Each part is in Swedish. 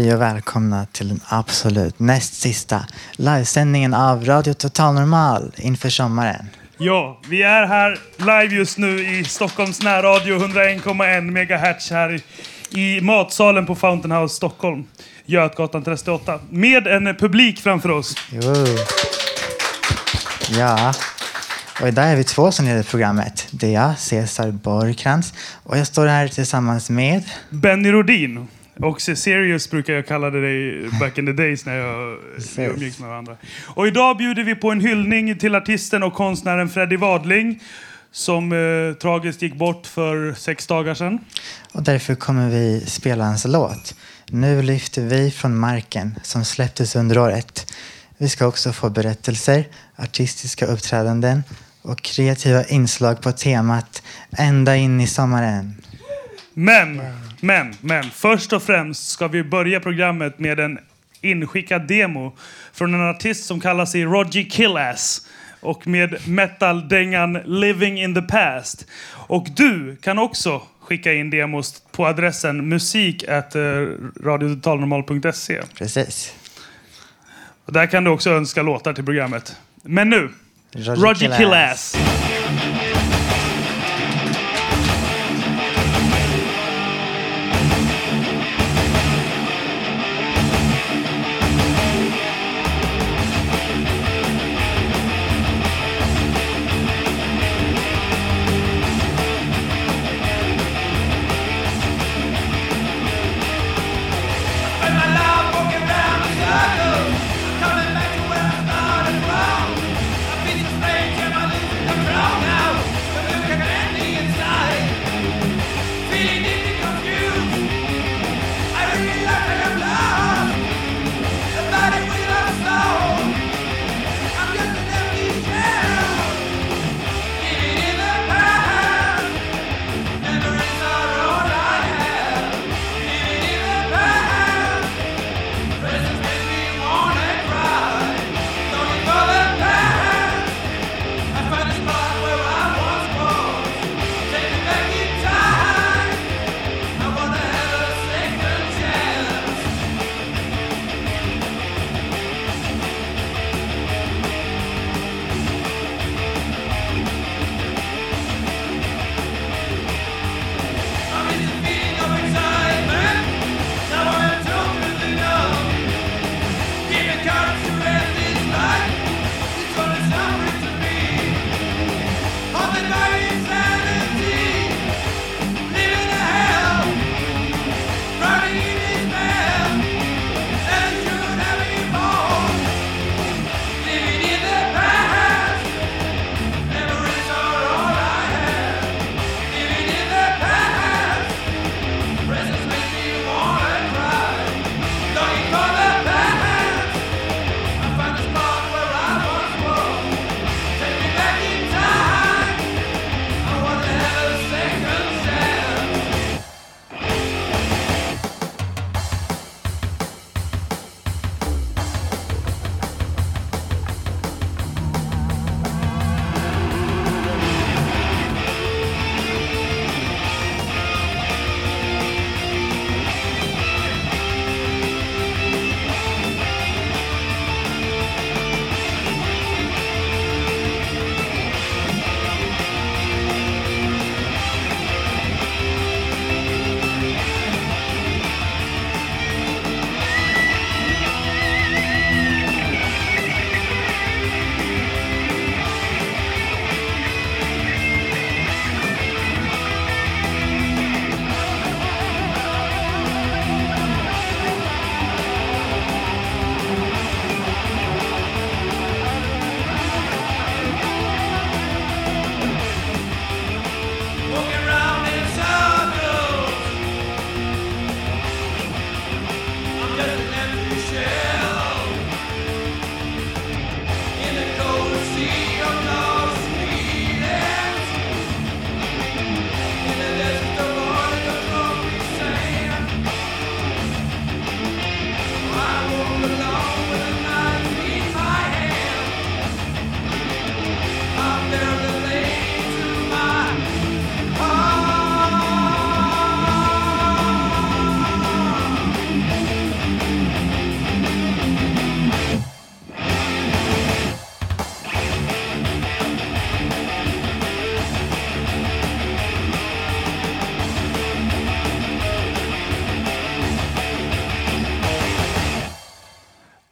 Hej och välkomna till den absolut näst sista livesändningen av Radio Total Normal inför sommaren. Ja, vi är här live just nu i Stockholms närradio 101,1 MHz här i, i matsalen på Fountain House Stockholm. Götgatan 38. Med en publik framför oss. Jo. Ja, och idag är vi två som leder programmet. Det är jag, Cesar Borgkrantz, och jag står här tillsammans med... Benny Rodin. Och Serious brukar jag kalla dig back in the days när jag umgicks med varandra. Och idag bjuder vi på en hyllning till artisten och konstnären Freddie Wadling som eh, tragiskt gick bort för sex dagar sedan. Och därför kommer vi spela hans låt. Nu lyfter vi från marken som släpptes under året. Vi ska också få berättelser, artistiska uppträdanden och kreativa inslag på temat Ända in i sommaren. Men, men, men. Först och främst ska vi börja programmet med en inskickad demo från en artist som kallar sig Roger Killass och med metaldängan Living in the past. Och du kan också skicka in demos på adressen musik at eh, radiototalnormal.se. Precis. Och där kan du också önska låtar till programmet. Men nu, Roger Roger Killass. Killass.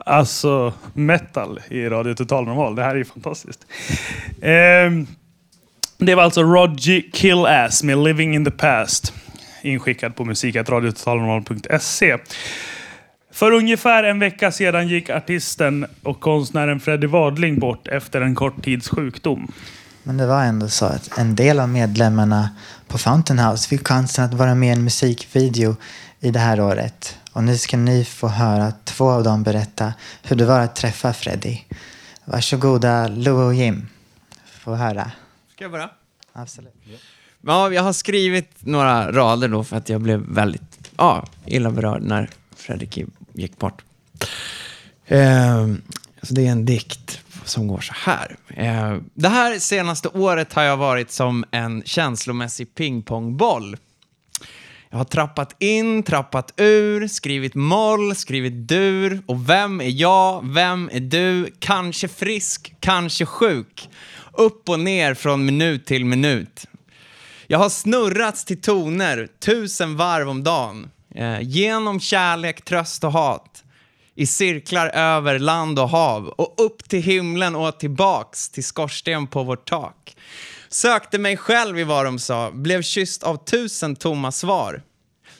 Alltså metal i Radio Total Normal. Det här är ju fantastiskt. Ehm, det var alltså Roger Killass med Living in the Past. Inskickad på musikatradiototalnormal.se. För ungefär en vecka sedan gick artisten och konstnären Freddie Wadling bort efter en kort tids sjukdom. Men det var ändå så att en del av medlemmarna på Fountain House fick chansen att vara med i en musikvideo i det här året. Och nu ska ni få höra två av dem berätta hur det var att träffa Freddie. Varsågoda Lou och Jim. Få höra. Ska jag börja? Absolut. Ja, jag har skrivit några rader då för att jag blev väldigt ja, illa berörd när Fredrik gick bort. Ehm, så det är en dikt som går så här. Ehm, det här senaste året har jag varit som en känslomässig pingpongboll. Jag har trappat in, trappat ur, skrivit moll, skrivit dur. Och vem är jag? Vem är du? Kanske frisk, kanske sjuk. Upp och ner från minut till minut. Jag har snurrats till toner tusen varv om dagen. Eh, genom kärlek, tröst och hat. I cirklar över land och hav. Och upp till himlen och tillbaks till skorsten på vårt tak. Sökte mig själv i vad de sa, blev kysst av tusen tomma svar.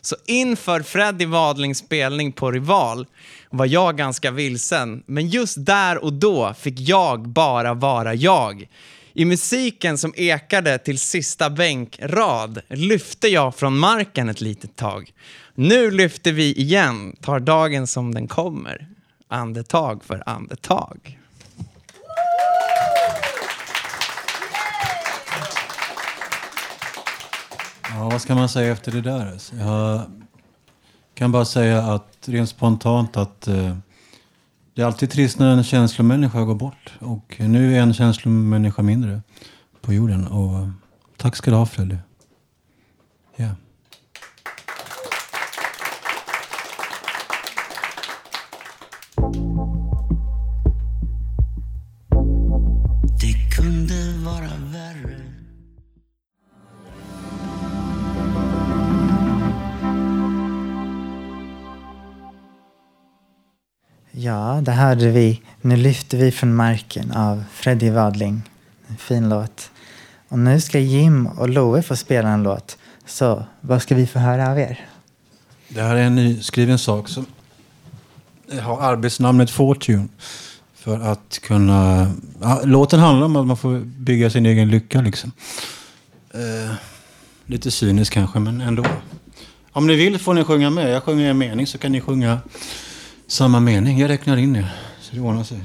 Så inför Freddie Wadlings spelning på Rival var jag ganska vilsen. Men just där och då fick jag bara vara jag. I musiken som ekade till sista bänkrad lyfte jag från marken ett litet tag. Nu lyfter vi igen, tar dagen som den kommer. Andetag för andetag. Ja, vad ska man säga efter det där? Alltså, jag kan bara säga att rent spontant att eh, det är alltid trist när en känslomänniska går bort. Och nu är en känslomänniska mindre på jorden. Och tack ska du ha Freddy. Ja, det hörde vi. Nu lyfter vi från marken av Freddie Wadling. En fin låt. Och nu ska Jim och Loe få spela en låt. Så vad ska vi få höra av er? Det här är en nyskriven sak som har arbetsnamnet Fortune. För att kunna... Låten handlar om att man får bygga sin egen lycka liksom. Eh, lite cyniskt kanske, men ändå. Om ni vill får ni sjunga med. Jag sjunger en mening så kan ni sjunga samma mening. Jag räknar in er, så det ordnar sig.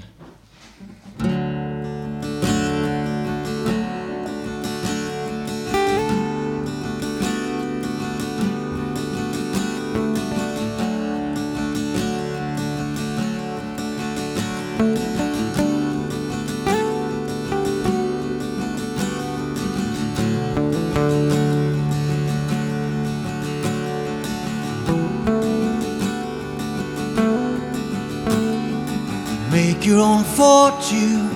Fortune.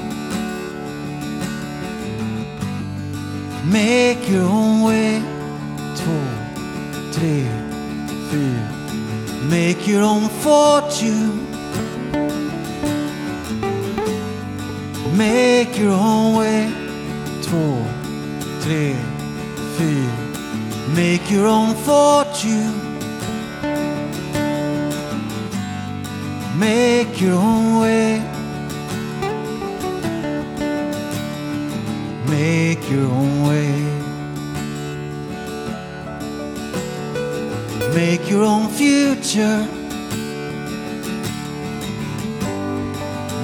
Make your own way. Två, tre, fyra. Make your own fortune. Make your own way. Två, tre, fyra. Make your own fortune. Make your own way. Make your own way. Make your own future.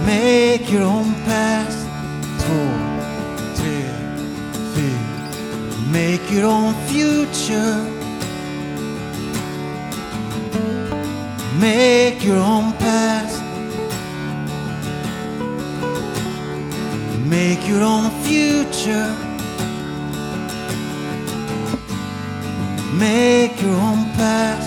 Make your own past. Två, tre, fyra. Make your own future. Make your own past. Make your own future. Make your own past.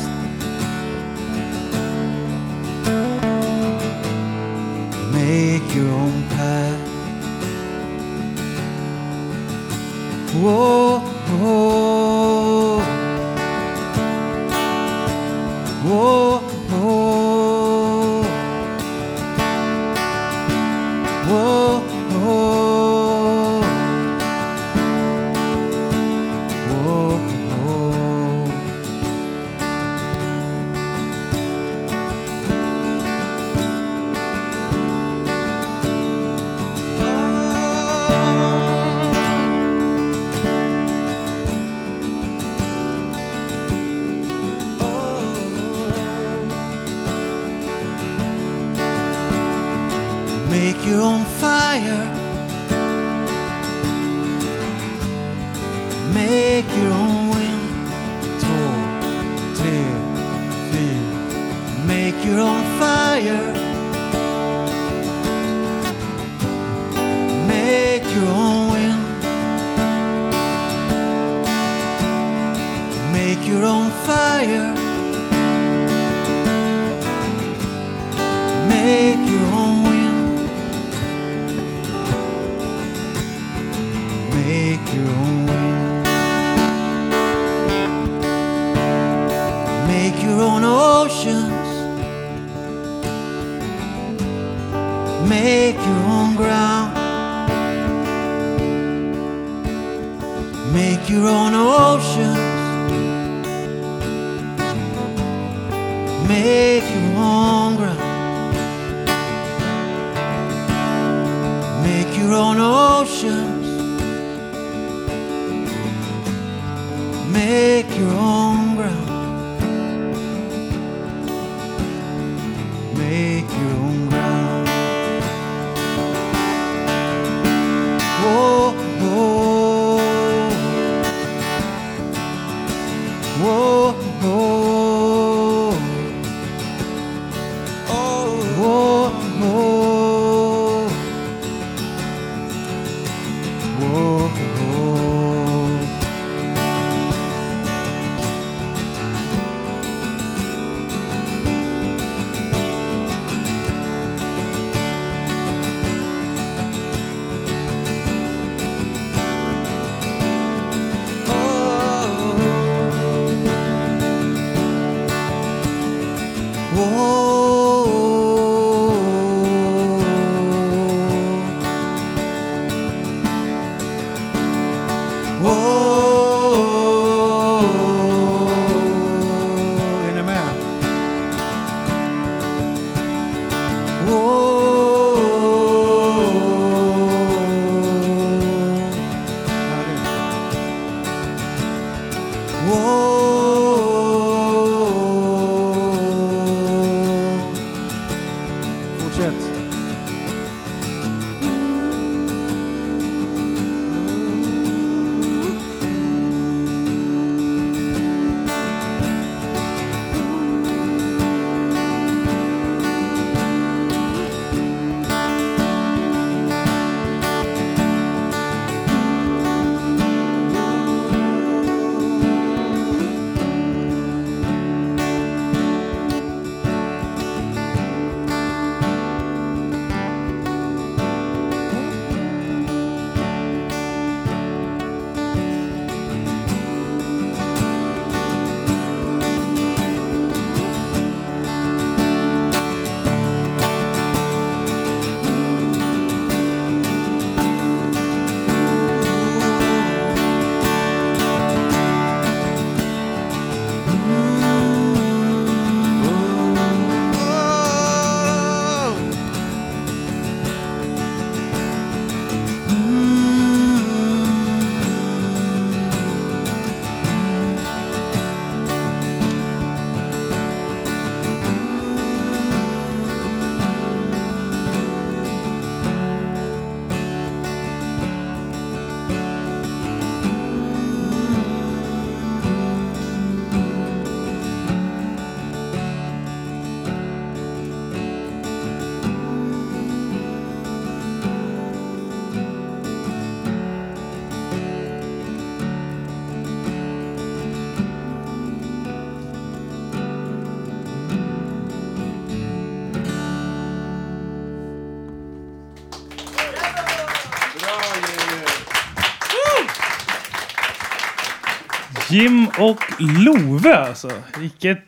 Jim och Love alltså. Vilket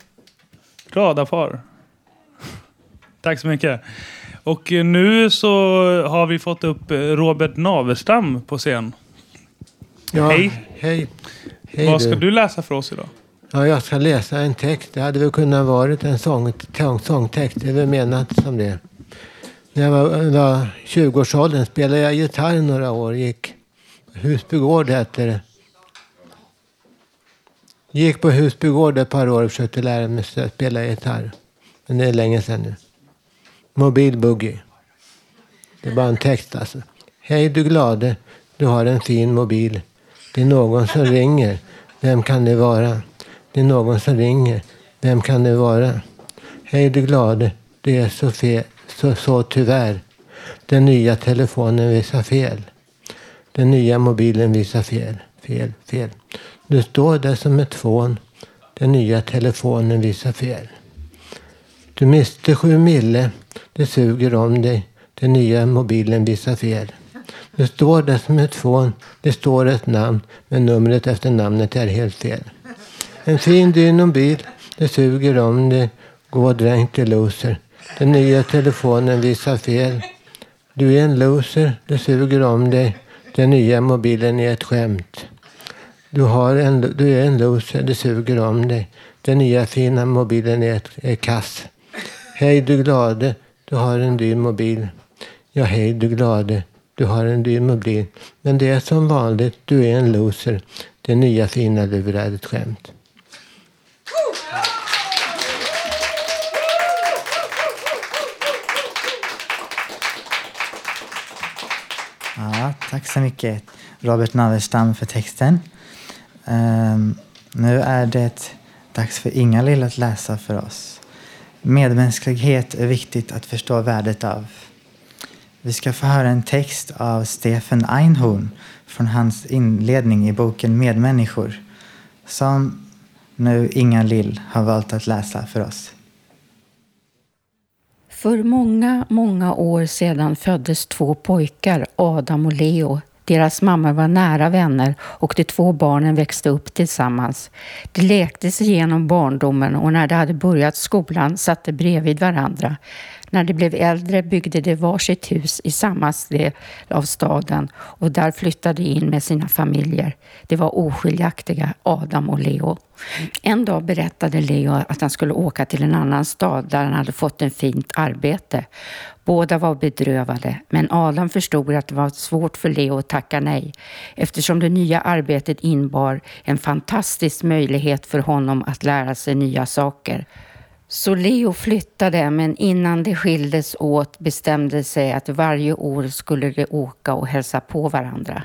radarpar. Tack så mycket. Och nu så har vi fått upp Robert Naverstam på scen. Ja, Hej. Hej. Hej Vad ska du läsa för oss idag? Ja, jag ska läsa en text. Det hade väl kunnat varit en sång, sång, sångtext. Det är väl menat som det. När jag var, var 20-årsåldern spelade jag gitarr några år. Gick Husbygård hette det. Gick på Husbygård ett par år och försökte lära mig att spela gitarr. Men det är länge sedan nu. Mobil boogie. Det är bara en text alltså. Hej du glade, du har en fin mobil. Det är någon som ringer. Vem kan det vara? Det är någon som ringer. Vem kan det vara? Hej du glade, det är så fel, så, så tyvärr. Den nya telefonen visar fel. Den nya mobilen visar fel, fel, fel. Du står där som ett fån. Den nya telefonen visar fel. Du miste sju mille. Det suger om dig. Den nya mobilen visar fel. Du står där som ett fån. Det står ett namn, men numret efter namnet är helt fel. En fin dynobil, bil. Det suger om dig. Gå dränkt i loser. Den nya telefonen visar fel. Du är en loser. Det suger om dig. Den nya mobilen är ett skämt. Du, har en, du är en loser. Det suger om dig. Den nya fina mobilen är, är kass. Hej du glade. Du har en dyr mobil. Ja, hej du glade. Du har en dyr mobil. Men det är som vanligt. Du är en loser. Den nya fina lur är ett skämt. Ja, tack så mycket Robert Navestam för texten. Um, nu är det dags för Inga-Lill att läsa för oss. Medmänsklighet är viktigt att förstå värdet av. Vi ska få höra en text av Stefan Einhorn från hans inledning i boken Medmänniskor som nu Inga-Lill har valt att läsa för oss. För många, många år sedan föddes två pojkar, Adam och Leo. Deras mammor var nära vänner och de två barnen växte upp tillsammans. De lekte sig igenom barndomen och när de hade börjat skolan satt de bredvid varandra. När de blev äldre byggde de varsitt hus i samma del av staden och där flyttade de in med sina familjer. De var oskiljaktiga, Adam och Leo. En dag berättade Leo att han skulle åka till en annan stad där han hade fått en fint arbete. Båda var bedrövade, men Adam förstod att det var svårt för Leo att tacka nej eftersom det nya arbetet innebar en fantastisk möjlighet för honom att lära sig nya saker. Så Leo flyttade, men innan de skildes åt bestämde sig att varje år skulle de åka och hälsa på varandra.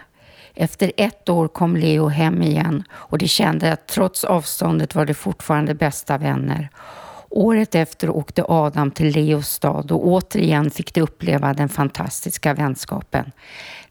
Efter ett år kom Leo hem igen och de kände att trots avståndet var de fortfarande bästa vänner. Året efter åkte Adam till Leos stad och återigen fick de uppleva den fantastiska vänskapen.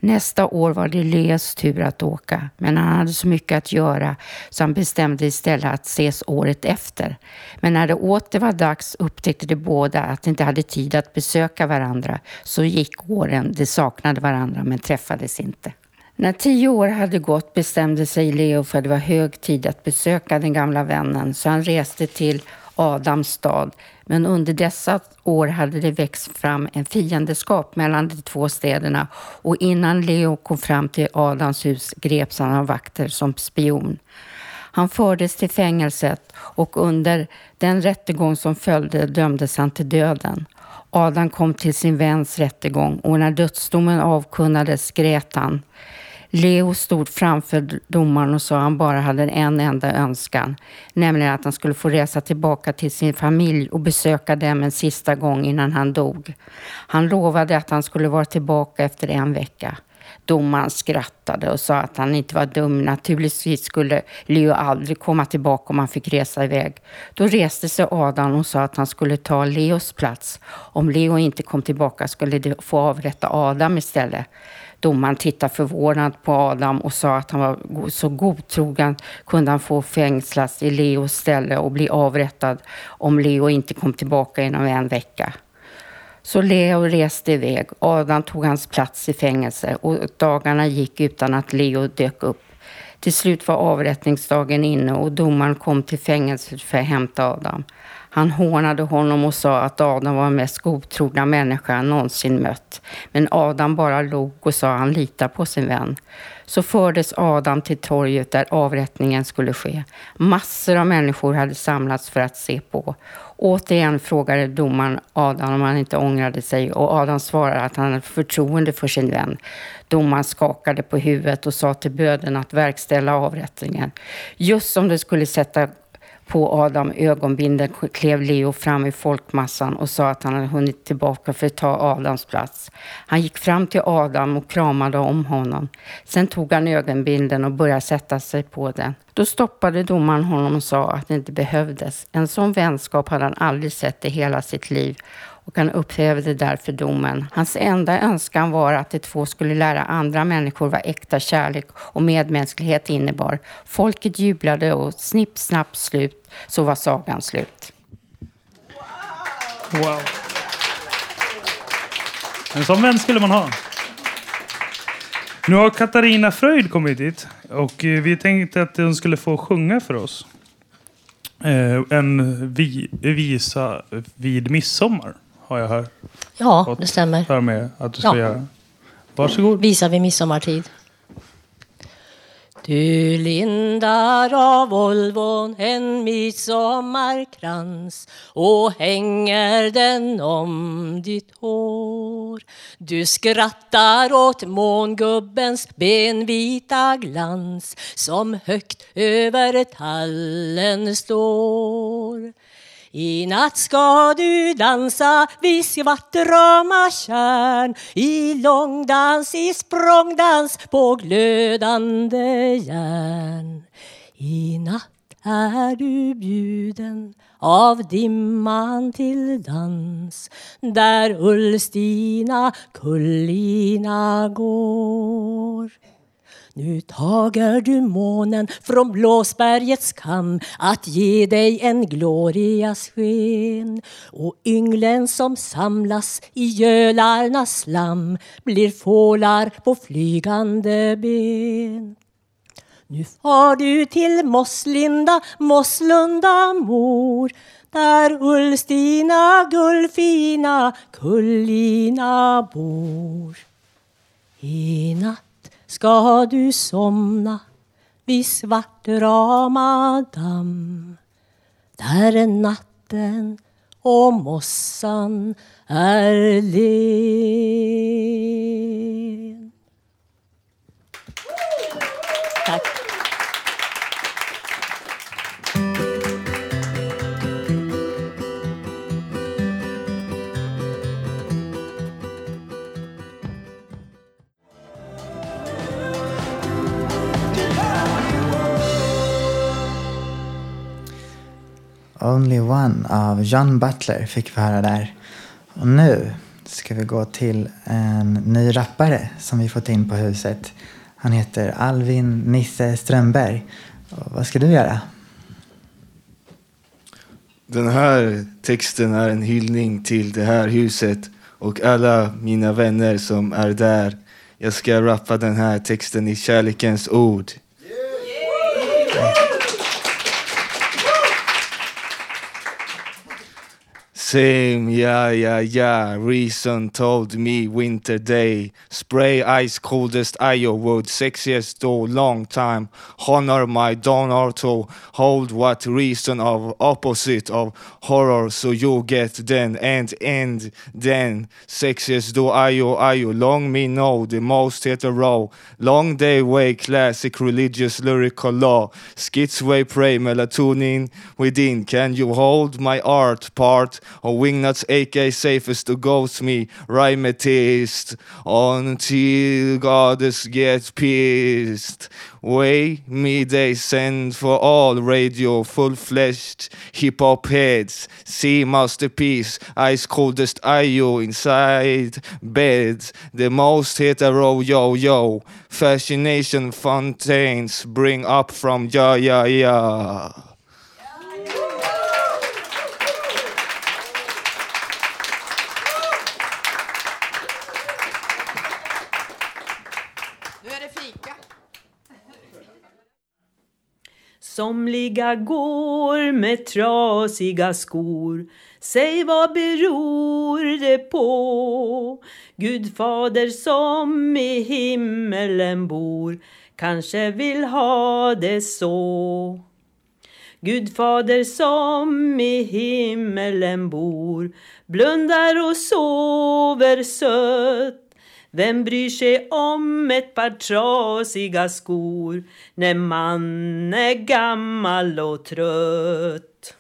Nästa år var det Leos tur att åka, men han hade så mycket att göra så han bestämde istället att ses året efter. Men när det åter var dags upptäckte de båda att de inte hade tid att besöka varandra. Så gick åren, de saknade varandra men träffades inte. När tio år hade gått bestämde sig Leo för att det var hög tid att besöka den gamla vännen så han reste till Adams stad. Men under dessa år hade det växt fram en fiendeskap mellan de två städerna och innan Leo kom fram till Adams hus greps han av vakter som spion. Han fördes till fängelset och under den rättegång som följde dömdes han till döden. Adam kom till sin väns rättegång och när dödsdomen avkunnades grät han. Leo stod framför domaren och sa att han bara hade en enda önskan, nämligen att han skulle få resa tillbaka till sin familj och besöka dem en sista gång innan han dog. Han lovade att han skulle vara tillbaka efter en vecka. Domaren skrattade och sa att han inte var dum. Naturligtvis skulle Leo aldrig komma tillbaka om han fick resa iväg. Då reste sig Adam och sa att han skulle ta Leos plats. Om Leo inte kom tillbaka skulle de få avrätta Adam istället. Domaren tittade förvånad på Adam och sa att han var så godtrogen kunde han få fängslas i Leos ställe och bli avrättad om Leo inte kom tillbaka inom en vecka. Så Leo reste iväg. Adam tog hans plats i fängelse och dagarna gick utan att Leo dök upp. Till slut var avrättningsdagen inne och domaren kom till fängelset för att hämta Adam. Han hånade honom och sa att Adam var den mest godtrogna människa han någonsin mött. Men Adam bara log och sa att han litar på sin vän. Så fördes Adam till torget där avrättningen skulle ske. Massor av människor hade samlats för att se på. Återigen frågade domaren Adam om han inte ångrade sig och Adam svarade att han hade förtroende för sin vän. Domaren skakade på huvudet och sa till böden att verkställa avrättningen. Just som det skulle sätta på Adam ögonbindeln klev Leo fram i folkmassan och sa att han hade hunnit tillbaka för att ta Adams plats. Han gick fram till Adam och kramade om honom. Sen tog han ögonbindeln och började sätta sig på den. Då stoppade domaren honom och sa att det inte behövdes. En sån vänskap hade han aldrig sett i hela sitt liv och han upphävde därför domen. Hans enda önskan var att de två skulle lära andra människor vad äkta kärlek och medmänsklighet innebar. Folket jublade och snipp, snapp, slut, så var sagan slut. Wow. En sån vän skulle man ha. Nu har Katarina Fröjd kommit hit och eh, vi tänkte att hon skulle få sjunga för oss. Eh, En vi, visa vid midsommar har jag hört. Ja, det stämmer. Hör med att du ska Ja. göra. Varsågod. Visar vid midsommartid. Du lindar av Volvon en midsommarkrans och hänger den om ditt hår. Du skrattar åt mångubbens benvita glans som högt över tallen står. I natt ska du dansa vid svartrama kärn i långdans, i språngdans på glödande järn. I natt är du bjuden av dimman till dans där Ullstina Kullina går. Nu tager du månen från Blåsbergets kam att ge dig en glorias sken och ynglen som samlas i gölarnas slam blir fålar på flygande ben. Nu far du till Mosslinda, Mosslunda mor där Ulstina, Gullfina Kullina bor. I natt ska du somna vid Svartrama damm där är natten och mossan är led Only One av John Butler fick vi höra där. Och nu ska vi gå till en ny rappare som vi fått in på huset. Han heter Alvin Nisse Strömberg. Och vad ska du göra? Den här texten är en hyllning till det här huset och alla mina vänner som är där. Jag ska rappa den här texten i kärlekens ord. Same, yeah, yeah, yeah. Reason told me winter day. Spray ice coldest Io wood. Sexiest door, long time. Honor my donor to hold what reason of opposite of horror. So you get then and end then. Sexiest do Io, Io. Long me know the most hetero. Long day way classic religious lyrical law. Skits way pray melatonin within. Can you hold my art part? Och Wingnuts AK safest to ghost me. Rhymetist Until goddess gets pissed Way me they send for all radio full-fledged hip-hop heads. See masterpiece Ice coldest IO inside bed The most hetero yo yo. Fascination fountains bring up from ya ya ya Somliga går med trasiga skor Säg vad beror det på? Gud fader som i himmelen bor kanske vill ha det så. Gud fader som i himmelen bor blundar och sover sött vem bryr sig om ett par trasiga skor när man är gammal och trött?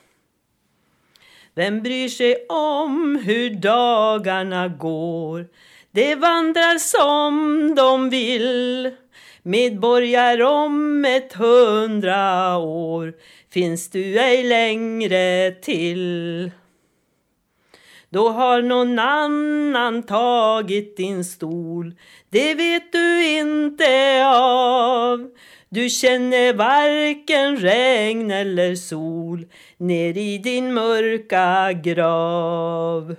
Vem bryr sig om hur dagarna går? Det vandrar som de vill. Medborgare om ett hundra år finns du ej längre till. Då har någon annan tagit din stol. Det vet du inte av. Du känner varken regn eller sol ner i din mörka grav.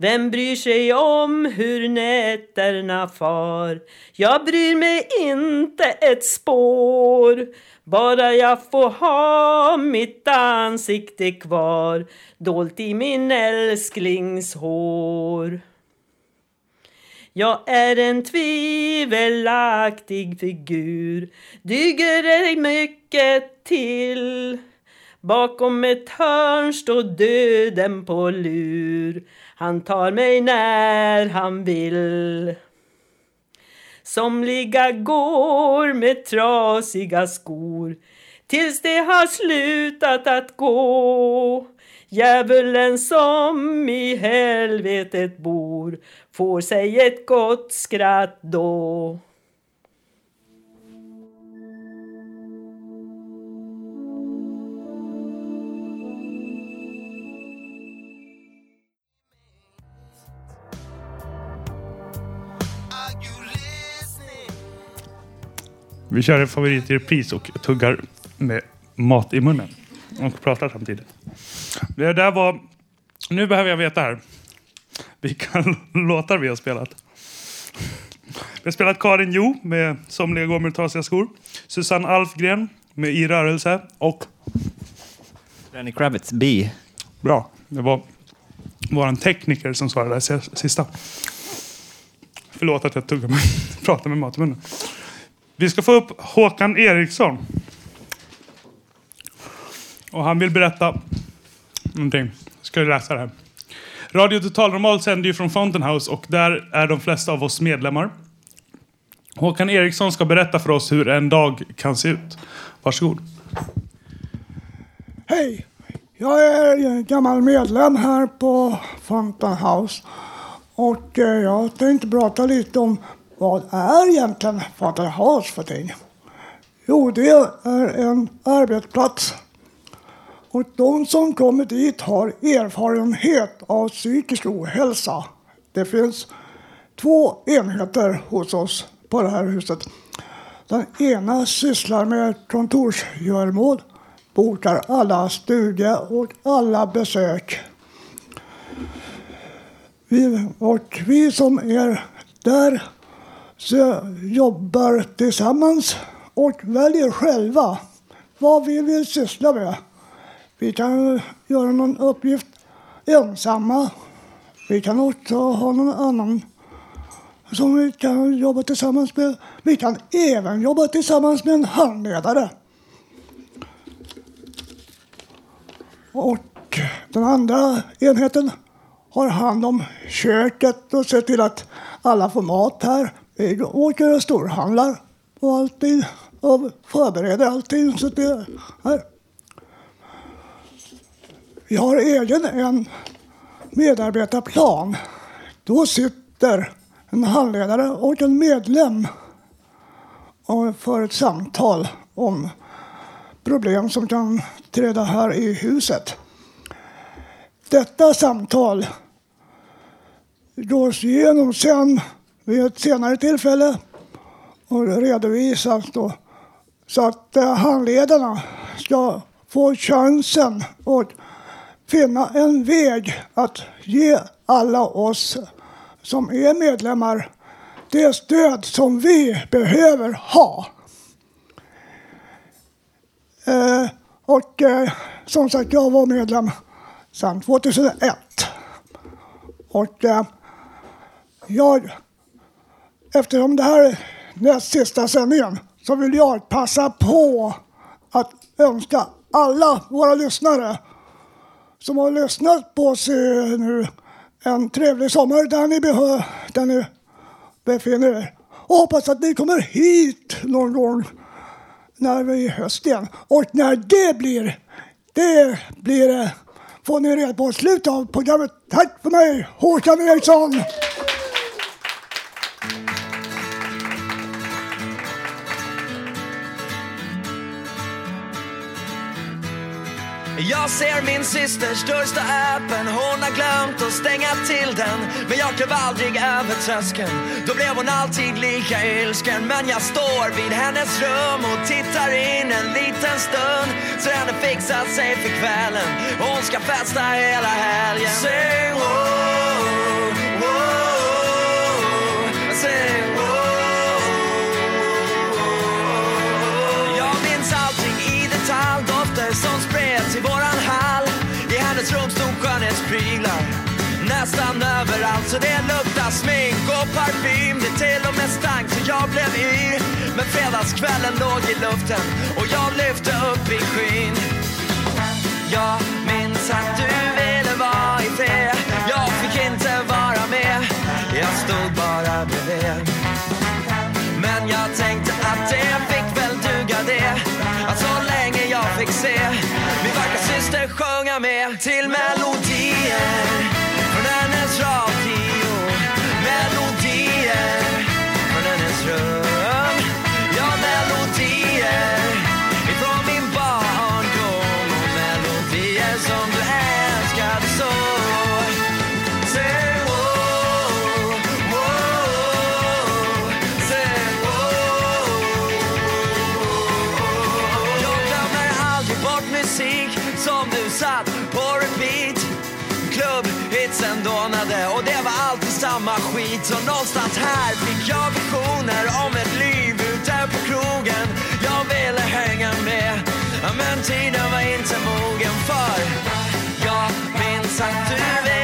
Vem bryr sig om hur nätterna far? Jag bryr mig inte ett spår. Bara jag får ha mitt ansikte kvar dolt i min älsklings hår. Jag är en tvivelaktig figur, duger ej mycket till. Bakom ett hörn står döden på lur, han tar mig när han vill. Somliga går med trasiga skor tills de har slutat att gå. Djävulen som i helvetet bor får sig ett gott skratt då. Vi kör en favorit i repris och tuggar med mat i munnen. Och pratar samtidigt. Det där var... Nu behöver jag veta här. Vilka låtar vi har spelat. Vi har spelat Karin Jo med Somliga går med trasiga skor. Susanne Alfgren med I rörelse. Och... Lenny Kravitz, B. Bra. Det var vår tekniker som svarade där sista. Förlåt att jag tuggar med, pratar med mat i munnen. Vi ska få upp Håkan Eriksson. Och han vill berätta någonting. Ska jag läsa det här. Radio Total Normal sänder ju från Fountain House och där är de flesta av oss medlemmar. Håkan Eriksson ska berätta för oss hur en dag kan se ut. Varsågod. Hej! Jag är gammal medlem här på Fountain House. Och eh, jag tänkte prata lite om vad är egentligen Fountain House för ting? Jo, det är en arbetsplats. Och de som kommer dit har erfarenhet av psykisk ohälsa. Det finns två enheter hos oss på det här huset. Den ena sysslar med kontorsgöromål, bokar alla studier och alla besök. Vi, och vi som är där så jobbar tillsammans och väljer själva vad vi vill syssla med. Vi kan göra någon uppgift ensamma. Vi kan också ha någon annan som vi kan jobba tillsammans med. Vi kan även jobba tillsammans med en handledare. Och den andra enheten har hand om köket och ser till att alla får mat här. Vi åker och storhandlar och allting och förbereder allting. Så det här. Vi har egen en medarbetarplan. Då sitter en handledare och en medlem och för ett samtal om problem som kan träda här i huset. Detta samtal gås igenom sen vid ett senare tillfälle och redovisas då så att eh, handledarna ska få chansen att finna en väg att ge alla oss som är medlemmar det stöd som vi behöver ha. Eh, och eh, som sagt, jag var medlem sedan 2001. Och eh, jag, eftersom det här är näst sista sändningen så vill jag passa på att önska alla våra lyssnare som har lyssnat på oss nu en trevlig sommar där ni, där ni befinner er. Och hoppas att ni kommer hit någon gång när vi är höst igen. Och när det blir, det blir det får ni reda på i slutet av programmet. Tack för mig, Håkan Eriksson! Jag ser min systers dörr stå öppen Hon har glömt att stänga till den Men jag klev aldrig över tröskeln. Då blev hon alltid lika ilsken Men jag står vid hennes rum och tittar in en liten stund. Så henne har fixat sig för kvällen. Hon ska festa hela helgen. Sing oh, oh, oh. Sing oh, oh, oh. Jag minns allting i detalj Dofter som spreds stod skönhetsprylar Nästan överallt så det luktar smink. Och parfym Det till och med stank så jag blev yr Men fredagskvällen låg i luften och jag lyfte upp i skyn Jag minns att du ville vara i fred. Jag fick inte vara med. Jag stod bara bredvid. Men jag tänkte att det fick väl duga det. Att så länge jag fick se min vackra syster sjunga med Till melodin. Klubbhitsen dånade och det var alltid samma skit. Så någonstans här fick jag visioner om ett liv ute på krogen. Jag ville hänga med. Men tiden var inte mogen för. Jag minns att du vet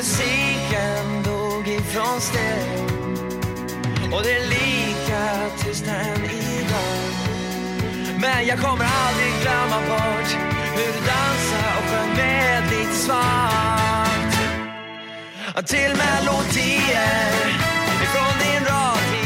musiken dog ifrån stereo Och det är lika tyst än idag. Men jag kommer aldrig glömma bort Hur du dansade och sjöng med lite svagt Till melodier ifrån din radio.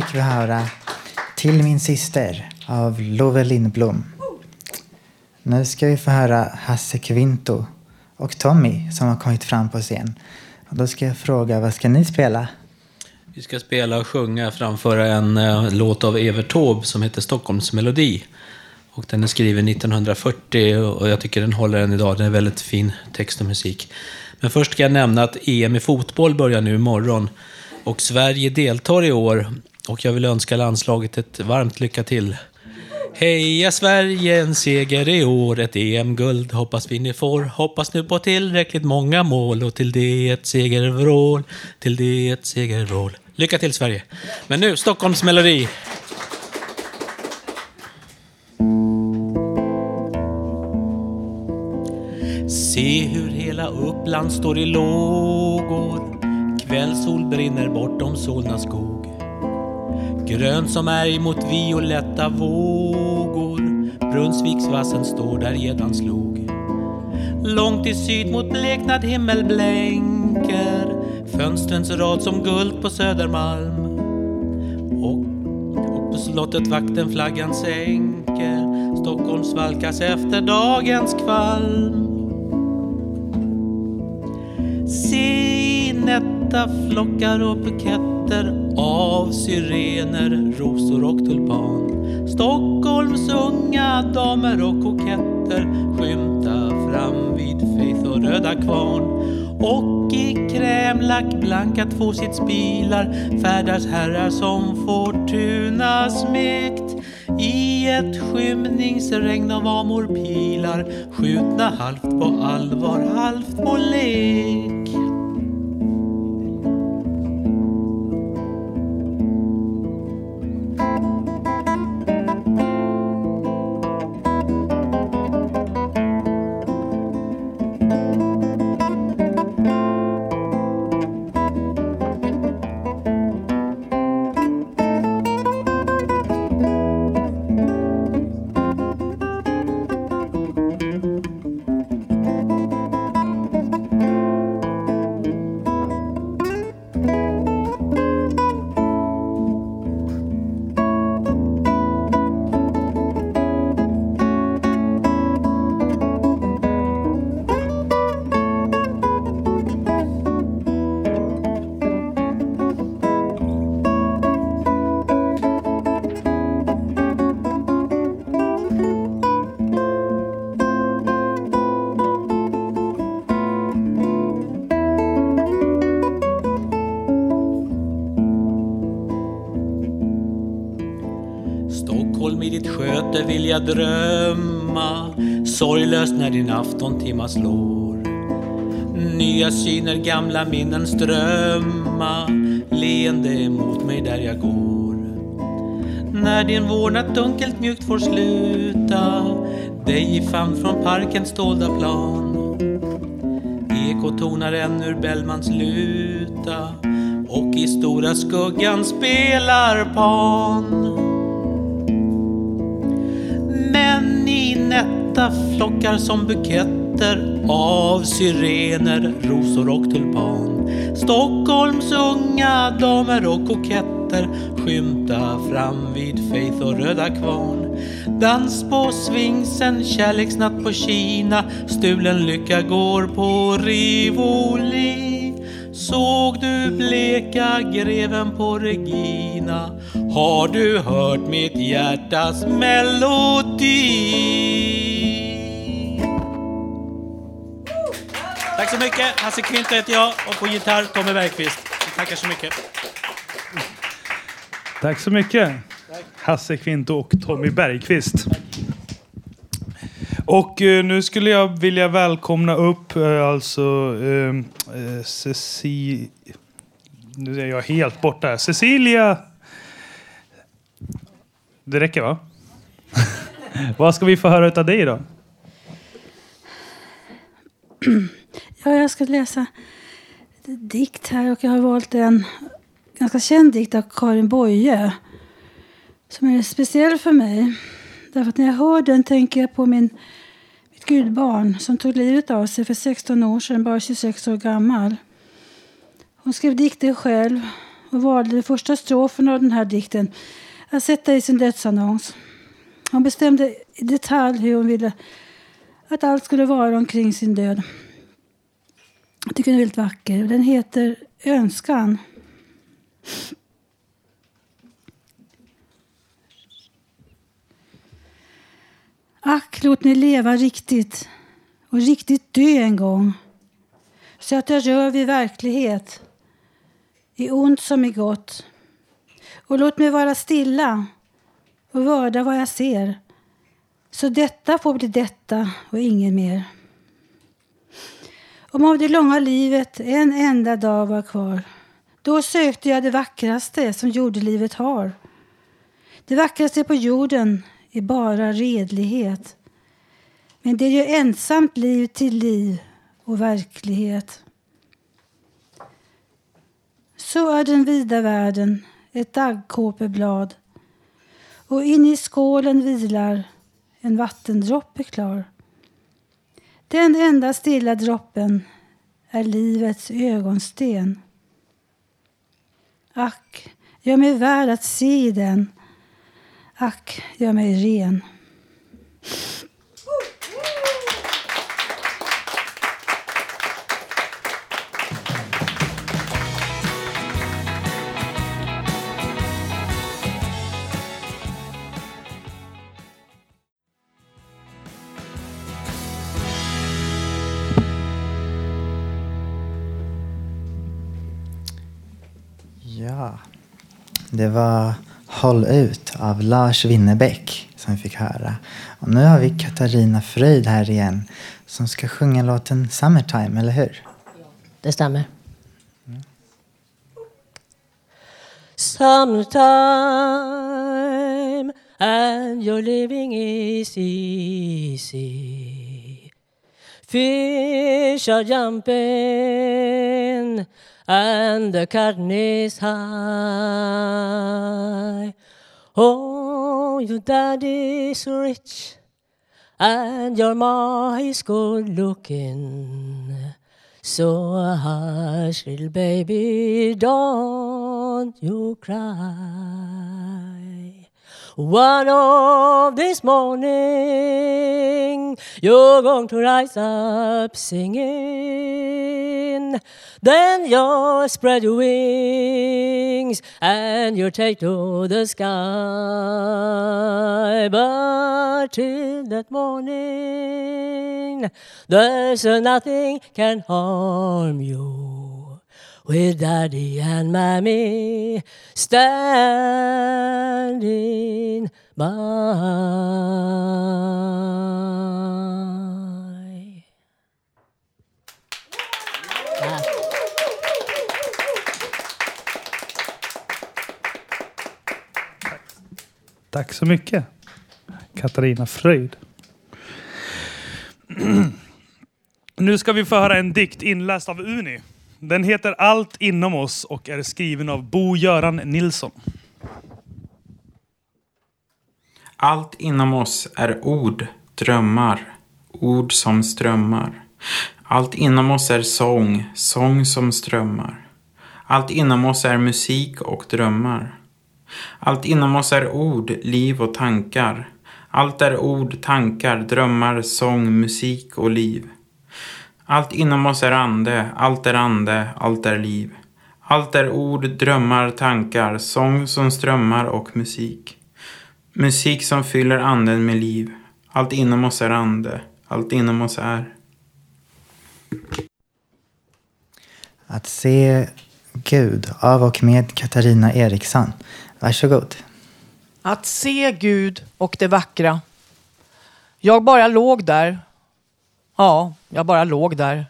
Fick vi höra Till min syster av Love Lindblom. Nu ska vi få höra Hasse Kvinto och Tommy som har kommit fram på scen. Och då ska jag fråga, vad ska ni spela? Vi ska spela och sjunga framföra en eh, låt av Evert Taube som heter Stockholmsmelodi. Och den är skriven 1940 och jag tycker den håller än idag. Den är väldigt fin text och musik. Men först ska jag nämna att EM i fotboll börjar nu imorgon. Och Sverige deltar i år. Och jag vill önska landslaget ett varmt lycka till. Heja Sverige, en seger i år, ett EM-guld hoppas vi ni får. Hoppas nu på tillräckligt många mål och till det ett segervrål, till det ett segervrål. Lycka till Sverige. Men nu, Stockholms melodi. Se hur hela Uppland står i lågor. Kvällssol brinner bortom Solna skog. Grönt som ärg mot violetta vågor. Brunnsviksvassen står där gäddan slog. Långt i syd mot bleknad himmel blänker Fönstrens rad som guld på Södermalm Och, och på slottet vakten flaggan sänker Stockholm svalkas efter dagens kvalm Se nätta flockar och buketter av syrener, rosor och tulpan. Stockholms unga damer och koketter skymta fram vid Faith och Röda Kvarn. Och i krämlack blanka tvåsitsbilar färdas herrar som Fortuna smekt i ett skymningsregn av amorpilar skjutna halvt på allvar, halvt på lek. Börja drömma Sorglöst när din aftontimma slår. Nya syner, gamla minnen strömma Leende emot mig där jag går. När din vårdnad dunkelt mjukt får sluta Dig i famn från parkens dolda plan. Ekotonar än ur Bellmans luta och i stora skuggan spelar Pan. Nätta flockar som buketter av syrener, rosor och tulpan. Stockholms unga damer och koketter skymta fram vid Faith och Röda Kvarn. Dans på Svingsen, kärleksnatt på Kina, stulen lycka går på Rivoli. Såg du bleka greven på Regina? Har du hört mitt hjärtas melodi? Tack så mycket. Hasse Kvint heter jag och på gitarr Tommy Bergqvist. Tackar så mycket. Tack så mycket. Hasse Kvinto och Tommy Bergqvist. Och eh, nu skulle jag vilja välkomna upp eh, alltså eh, eh, Cecilia... Nu är jag helt borta. Cecilia... Det räcker va? Vad ska vi få höra av dig då? Ja, jag ska läsa dikt här och jag har valt en ganska känd dikt av Karin Boye som är speciell för mig. Därför att när jag hör den tänker jag på min, mitt gudbarn som tog livet av sig för 16 år sedan, bara 26 år gammal. Hon skrev dikter själv och valde den första strofen av den här dikten att sätta i sin dödsannons. Hon bestämde i detalj hur hon ville att allt skulle vara omkring sin död. Jag tycker den är väldigt vacker. Den heter Önskan. Ack, låt mig leva riktigt och riktigt dö en gång. Så att jag rör vid verklighet, i ont som i gott. Och låt mig vara stilla och vörda vad jag ser. Så detta får bli detta och inget mer. Om av det långa livet en enda dag var kvar, Då sökte jag det vackraste som jordelivet har. Det vackraste på jorden är bara redlighet. Men det gör ensamt liv till liv och verklighet. Så är den vida världen ett daggkåpeblad och in i skålen vilar en vattendroppe klar. Den enda stilla droppen är livets ögonsten. Ack, gör mig värd att se i den. Ack, gör mig ren. Det var Håll ut av Lars Winnerbäck som vi fick höra. Och nu har vi Katarina Fröjd här igen som ska sjunga låten Summertime, eller hur? Det stämmer. Summertime and your living is easy. Fish are jumping and the curtain is high. Oh, your daddy's rich and your ma is good looking. So hush, little baby, don't you cry. One of this morning, you're going to rise up singing. Then you'll spread your wings and you'll take to the sky. But till that morning, there's nothing can harm you with daddy and mommy standing by. Tack så mycket. Katarina Fröjd. Nu ska vi få höra en dikt inläst av Uni. Den heter Allt inom oss och är skriven av Bo-Göran Nilsson. Allt inom oss är ord, drömmar, ord som strömmar. Allt inom oss är sång, sång som strömmar. Allt inom oss är musik och drömmar. Allt inom oss är ord, liv och tankar. Allt är ord, tankar, drömmar, sång, musik och liv. Allt inom oss är ande, allt är ande, allt är liv. Allt är ord, drömmar, tankar, sång som strömmar och musik. Musik som fyller anden med liv. Allt inom oss är ande, allt inom oss är. Att se Gud av och med Katarina Eriksson. Varsågod. Att se Gud och det vackra. Jag bara låg där. Ja, jag bara låg där.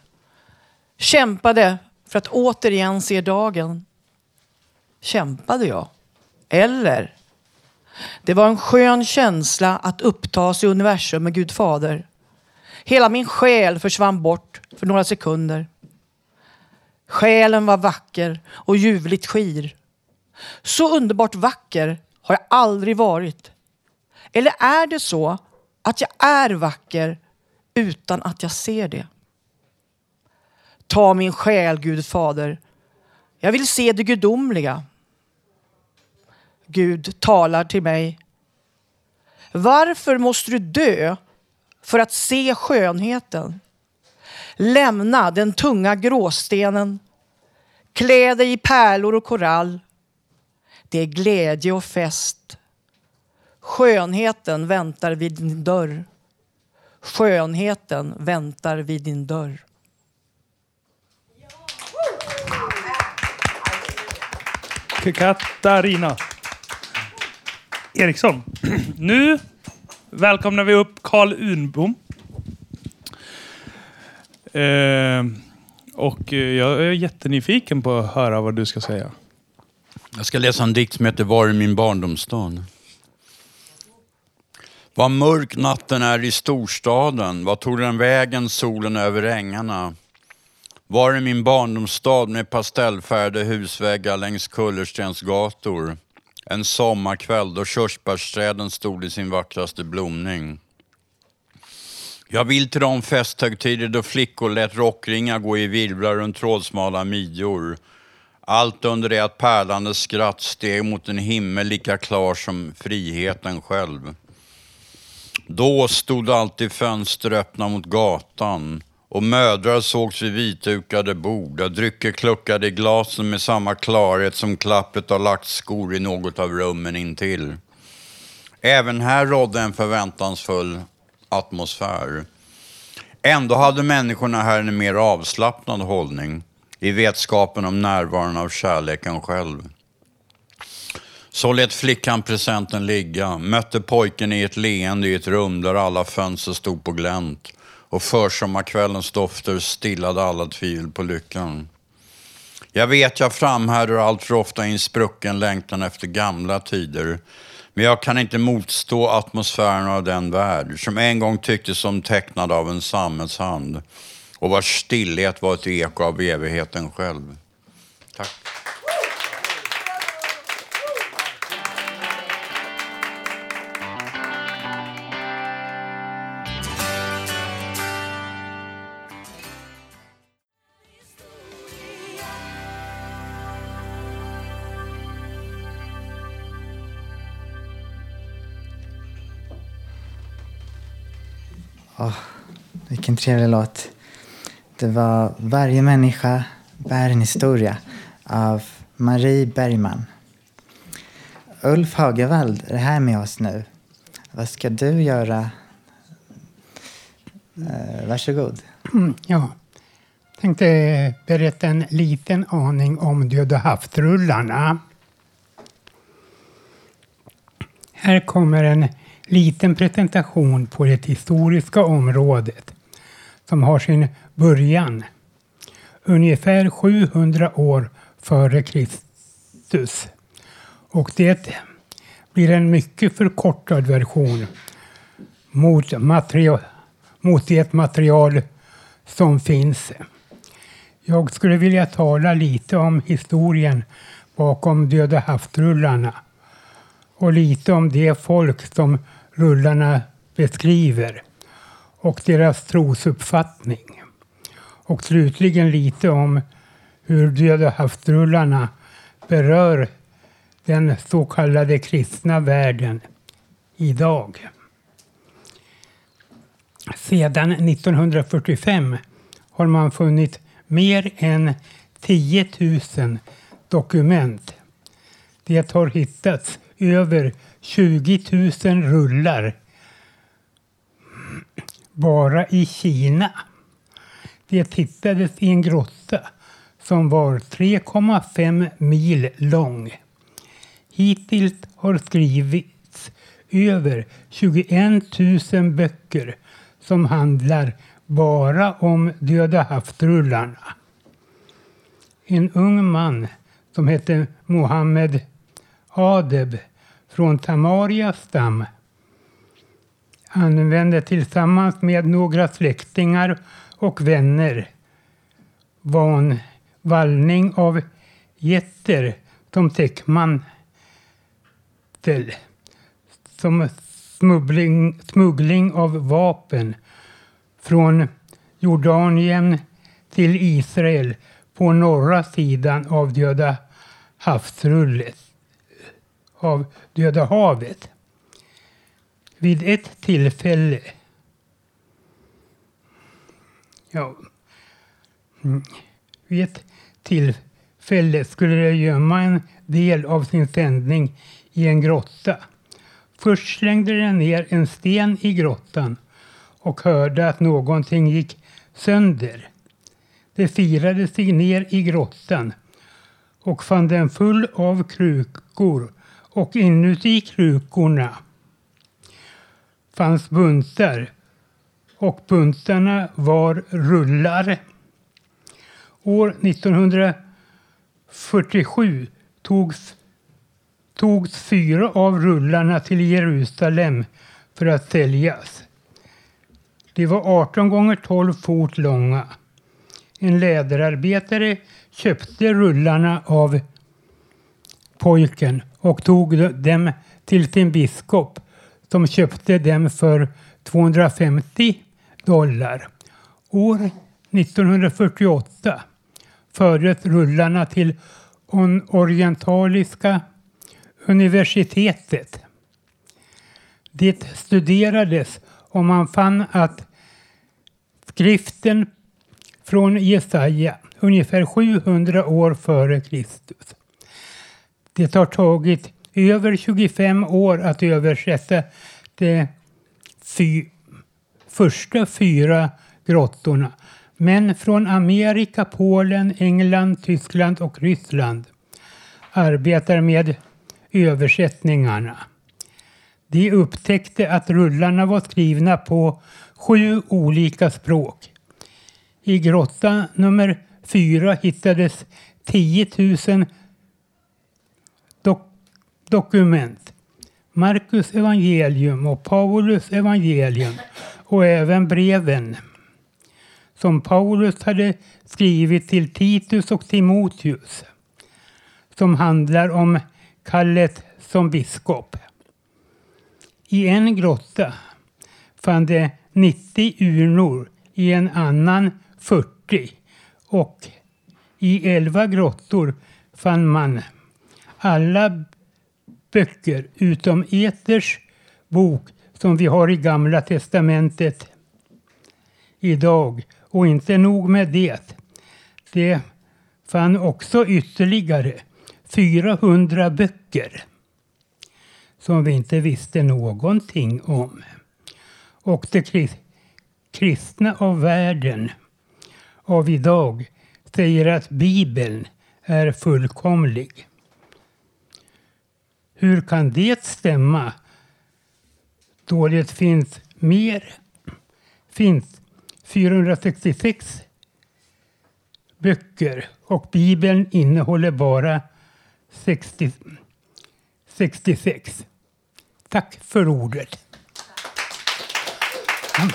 Kämpade för att återigen se dagen. Kämpade jag? Eller? Det var en skön känsla att upptas i universum med Gud fader. Hela min själ försvann bort för några sekunder. Själen var vacker och ljuvligt skir. Så underbart vacker har jag aldrig varit. Eller är det så att jag är vacker utan att jag ser det? Ta min själ, Gud fader. Jag vill se det gudomliga. Gud talar till mig. Varför måste du dö för att se skönheten? Lämna den tunga gråstenen. Klä dig i pärlor och korall. Det är glädje och fest. Skönheten väntar vid din dörr. Skönheten väntar vid din dörr. Katarina Eriksson. Nu välkomnar vi upp Karl Unbom. Eh, Och eh, jag är jättenyfiken på att höra vad du ska säga. Jag ska läsa en dikt som heter Var är min barndomsstad? Vad mörk natten är i storstaden, vad tog den vägen solen över ängarna? Var är min barndomsstad med pastellfärgade husväggar längs kullerstensgator? En sommarkväll då körsbärsträden stod i sin vackraste blomning. Jag vill till de festhögtider då flickor lät rockringar gå i virvlar runt trådsmala midjor. Allt under det att pärlande skratt steg mot en himmel lika klar som friheten själv. Då stod alltid fönster öppna mot gatan och mödrar sågs vid vitdukade bord där drycker kluckade i glasen med samma klarhet som klappet av lackskor i något av rummen intill. Även här rådde en förväntansfull atmosfär. Ändå hade människorna här en mer avslappnad hållning i vetskapen om närvaron av kärleken själv. Så lät flickan presenten ligga, mötte pojken i ett leende i ett rum där alla fönster stod på glänt och försommarkvällens dofter stillade alla tvivel på lyckan. Jag vet jag framhärdar allt för ofta i en sprucken längtan efter gamla tider. Men jag kan inte motstå atmosfären av den värld som en gång tycktes som tecknad av en sammetshand och vars stillhet var ett eko av evigheten själv. Tack. Åh, vilken trevlig låt. Det var Varje människa bär en historia av Marie Bergman. Ulf Hagevald är här med oss nu. Vad ska du göra? Eh, varsågod. Mm, ja. tänkte berätta en liten aning om Döda havsrullarna. Här kommer en liten presentation på det historiska området som har sin början ungefär 700 år före Kristus. Och det blir en mycket förkortad version mot, material, mot det material som finns. Jag skulle vilja tala lite om historien bakom Döda havsrullarna och lite om det folk som rullarna beskriver och deras trosuppfattning. Och slutligen lite om hur Döda havsrullarna berör den så kallade kristna världen idag. Sedan 1945 har man funnit mer än 10 000 dokument. Det har hittats över 20 000 rullar bara i Kina. Det hittades i en grotta som var 3,5 mil lång. Hittills har skrivits över 21 000 böcker som handlar bara om Döda havsrullarna. En ung man som hette Mohammed Adeb från Tamarias stam. Använde tillsammans med några släktingar och vänner. Van vallning av getter som täckmantel som smuggling, smuggling av vapen från Jordanien till Israel på norra sidan av Döda havsrullet av Döda havet. Vid ett tillfälle ja, mm, vid ett tillfälle skulle de gömma en del av sin sändning i en grotta. Först slängde de ner en sten i grottan och hörde att någonting gick sönder. De firade sig ner i grottan och fann den full av krukor och inuti krukorna fanns buntar och buntarna var rullar. År 1947 togs, togs fyra av rullarna till Jerusalem för att säljas. De var 18 gånger 12 fot långa. En läderarbetare köpte rullarna av pojken och tog dem till sin biskop som köpte dem för 250 dollar. År 1948 fördes rullarna till Orientaliska universitetet. Det studerades och man fann att skriften från Jesaja ungefär 700 år före Kristus. Det har tagit över 25 år att översätta de fy, första fyra grottorna. Men från Amerika, Polen, England, Tyskland och Ryssland arbetar med översättningarna. De upptäckte att rullarna var skrivna på sju olika språk. I grotta nummer fyra hittades 10 000 dokument. Markus evangelium och Paulus evangelium och även breven som Paulus hade skrivit till Titus och Timoteus som handlar om kallet som biskop. I en grotta fann de 90 urnor, i en annan 40 och i 11 grottor fann man alla böcker utom Eters bok som vi har i Gamla testamentet idag. Och inte nog med det. Det fann också ytterligare 400 böcker som vi inte visste någonting om. Och det kristna av världen av idag säger att Bibeln är fullkomlig. Hur kan det stämma då det finns mer finns 466 böcker och Bibeln innehåller bara 60, 66. Tack för ordet. Mm.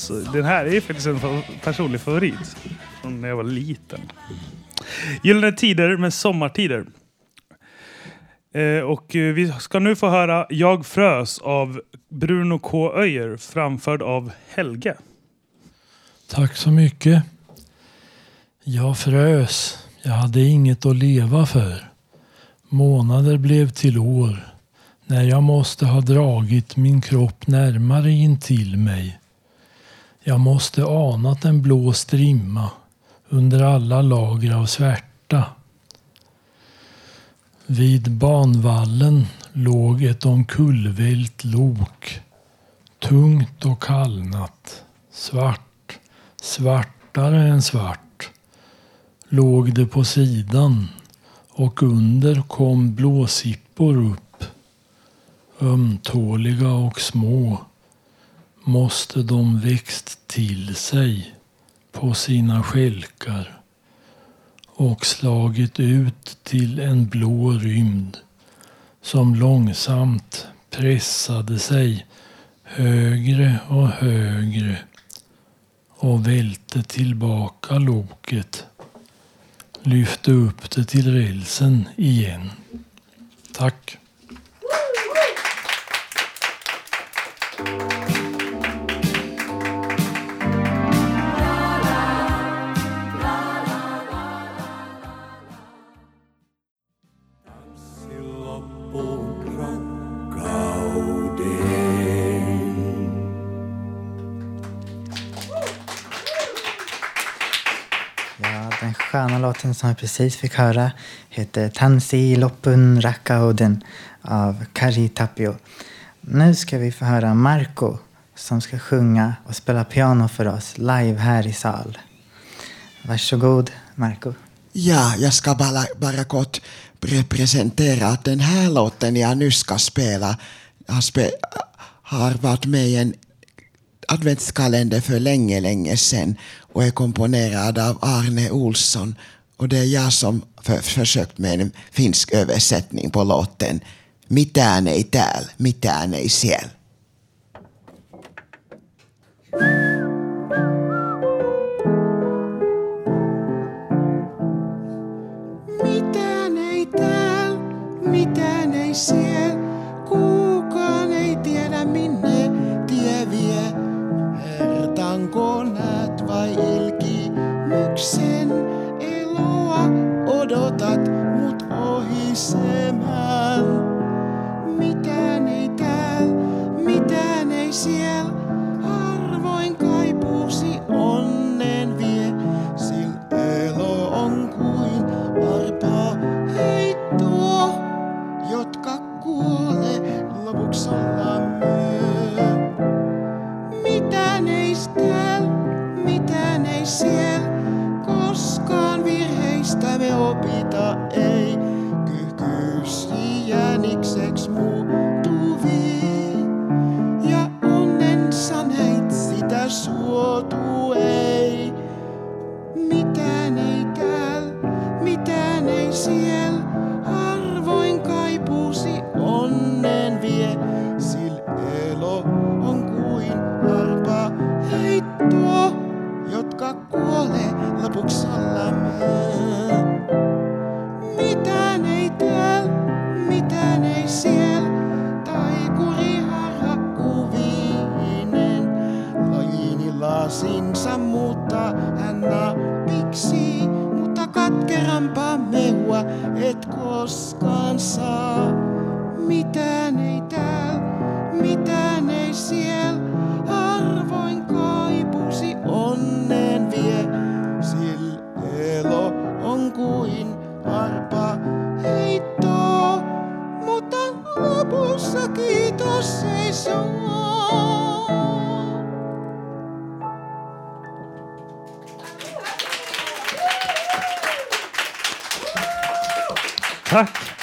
Alltså, den här är faktiskt en personlig favorit. Från när jag var liten. Gyllene Tider med Sommartider. Eh, och eh, vi ska nu få höra Jag frös av Bruno K. Öijer framförd av Helge. Tack så mycket. Jag frös. Jag hade inget att leva för. Månader blev till år när jag måste ha dragit min kropp närmare intill mig. Jag måste anat en blå strimma under alla lager av svärta. Vid banvallen låg ett omkullvält lok. Tungt och kallnat. Svart, svartare än svart. Låg det på sidan och under kom blåsippor upp. Ömtåliga och små måste de växt till sig på sina skälkar och slagit ut till en blå rymd som långsamt pressade sig högre och högre och välte tillbaka loket. Lyfte upp det till rälsen igen. Tack. Låten som vi precis fick höra heter Tansi Loppun Rakkauden av Kari Tapio. Nu ska vi få höra Marco som ska sjunga och spela piano för oss live här i sal. Varsågod, Marco. Ja, jag ska bara, bara kort representera att den här låten jag nu ska spela har, spe, har varit med i en adventskalender för länge, länge sedan och är komponerad av Arne Olsson. Och det är jag som för, försökt med en finsk översättning på låten Mitään ei tääl, mitään ei siellä. Mitään ei tääl, mitään ei siellä.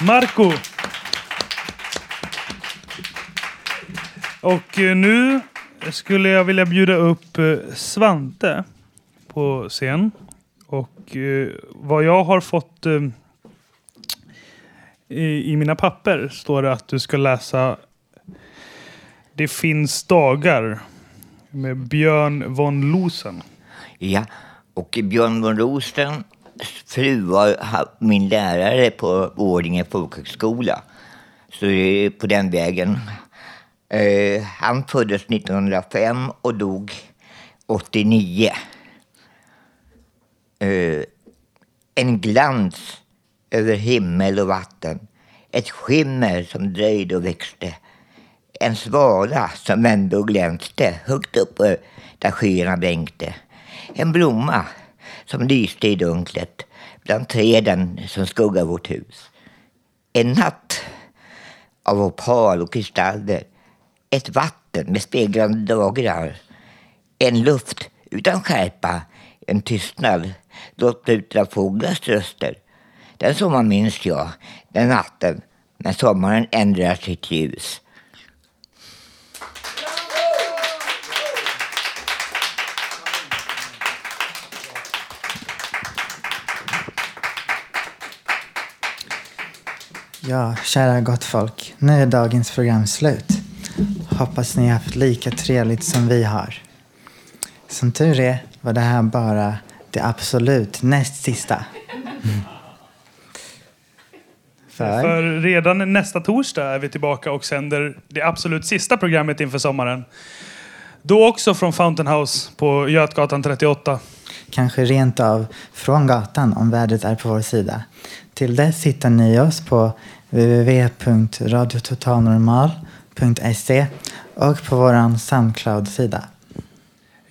Marco. Och eh, nu skulle jag vilja bjuda upp eh, Svante på scen. Och eh, vad jag har fått i, mina papper står det att du ska läsa Det finns dagar med Björn von Losen. Ja, och Björn von Rosen fru var min lärare på Årjänge folkhögskola. Så det är på den vägen. Eh, han föddes 1905 och dog 89. Eh, en glans över himmel och vatten. Ett skimmer som dröjde och växte. En svala som vände och glänste högt uppe där skyarna blänkte. En blomma som lyste i dunklet bland träden som skuggar vårt hus. En natt av opal och kristaller. Ett vatten med speglande dagrar. En luft utan skärpa. En tystnad låt ut av fåglars röster. Den sommaren minns jag, den natten när sommaren ändrar sitt ljus. Ja, kära gott folk. Nu är dagens program slut. Hoppas ni har haft lika trevligt som vi har. Som tur är var det här bara det absolut näst sista. För? För redan nästa torsdag är vi tillbaka och sänder det absolut sista programmet inför sommaren. Då också från Fountain House på Götgatan 38. Kanske rent av från gatan om vädret är på vår sida. Till dess hittar ni oss på www.radiototalnormal.se och på vår Soundcloud-sida.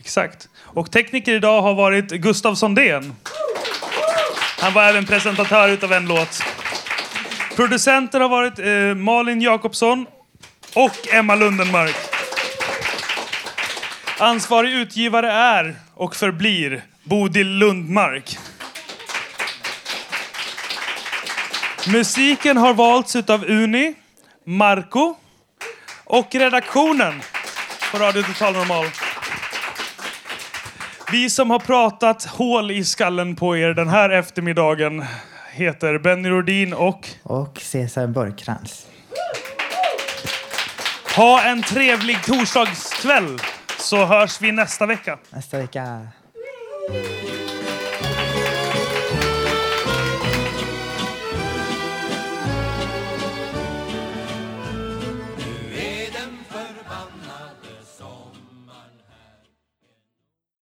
Exakt. Och tekniker idag har varit Gustav Sondén. Han var även presentatör utav en låt. Producenter har varit eh, Malin Jakobsson och Emma Lundenmark. Ansvarig utgivare är och förblir Bodil Lundmark. Musiken har valts av Uni, Marco och redaktionen på Radio Total Normal. Vi som har pratat hål i skallen på er den här eftermiddagen heter Benny Rodin och... Och Cesar Borgkrans. Ha en trevlig torsdagskväll så hörs vi nästa vecka. Nästa vecka.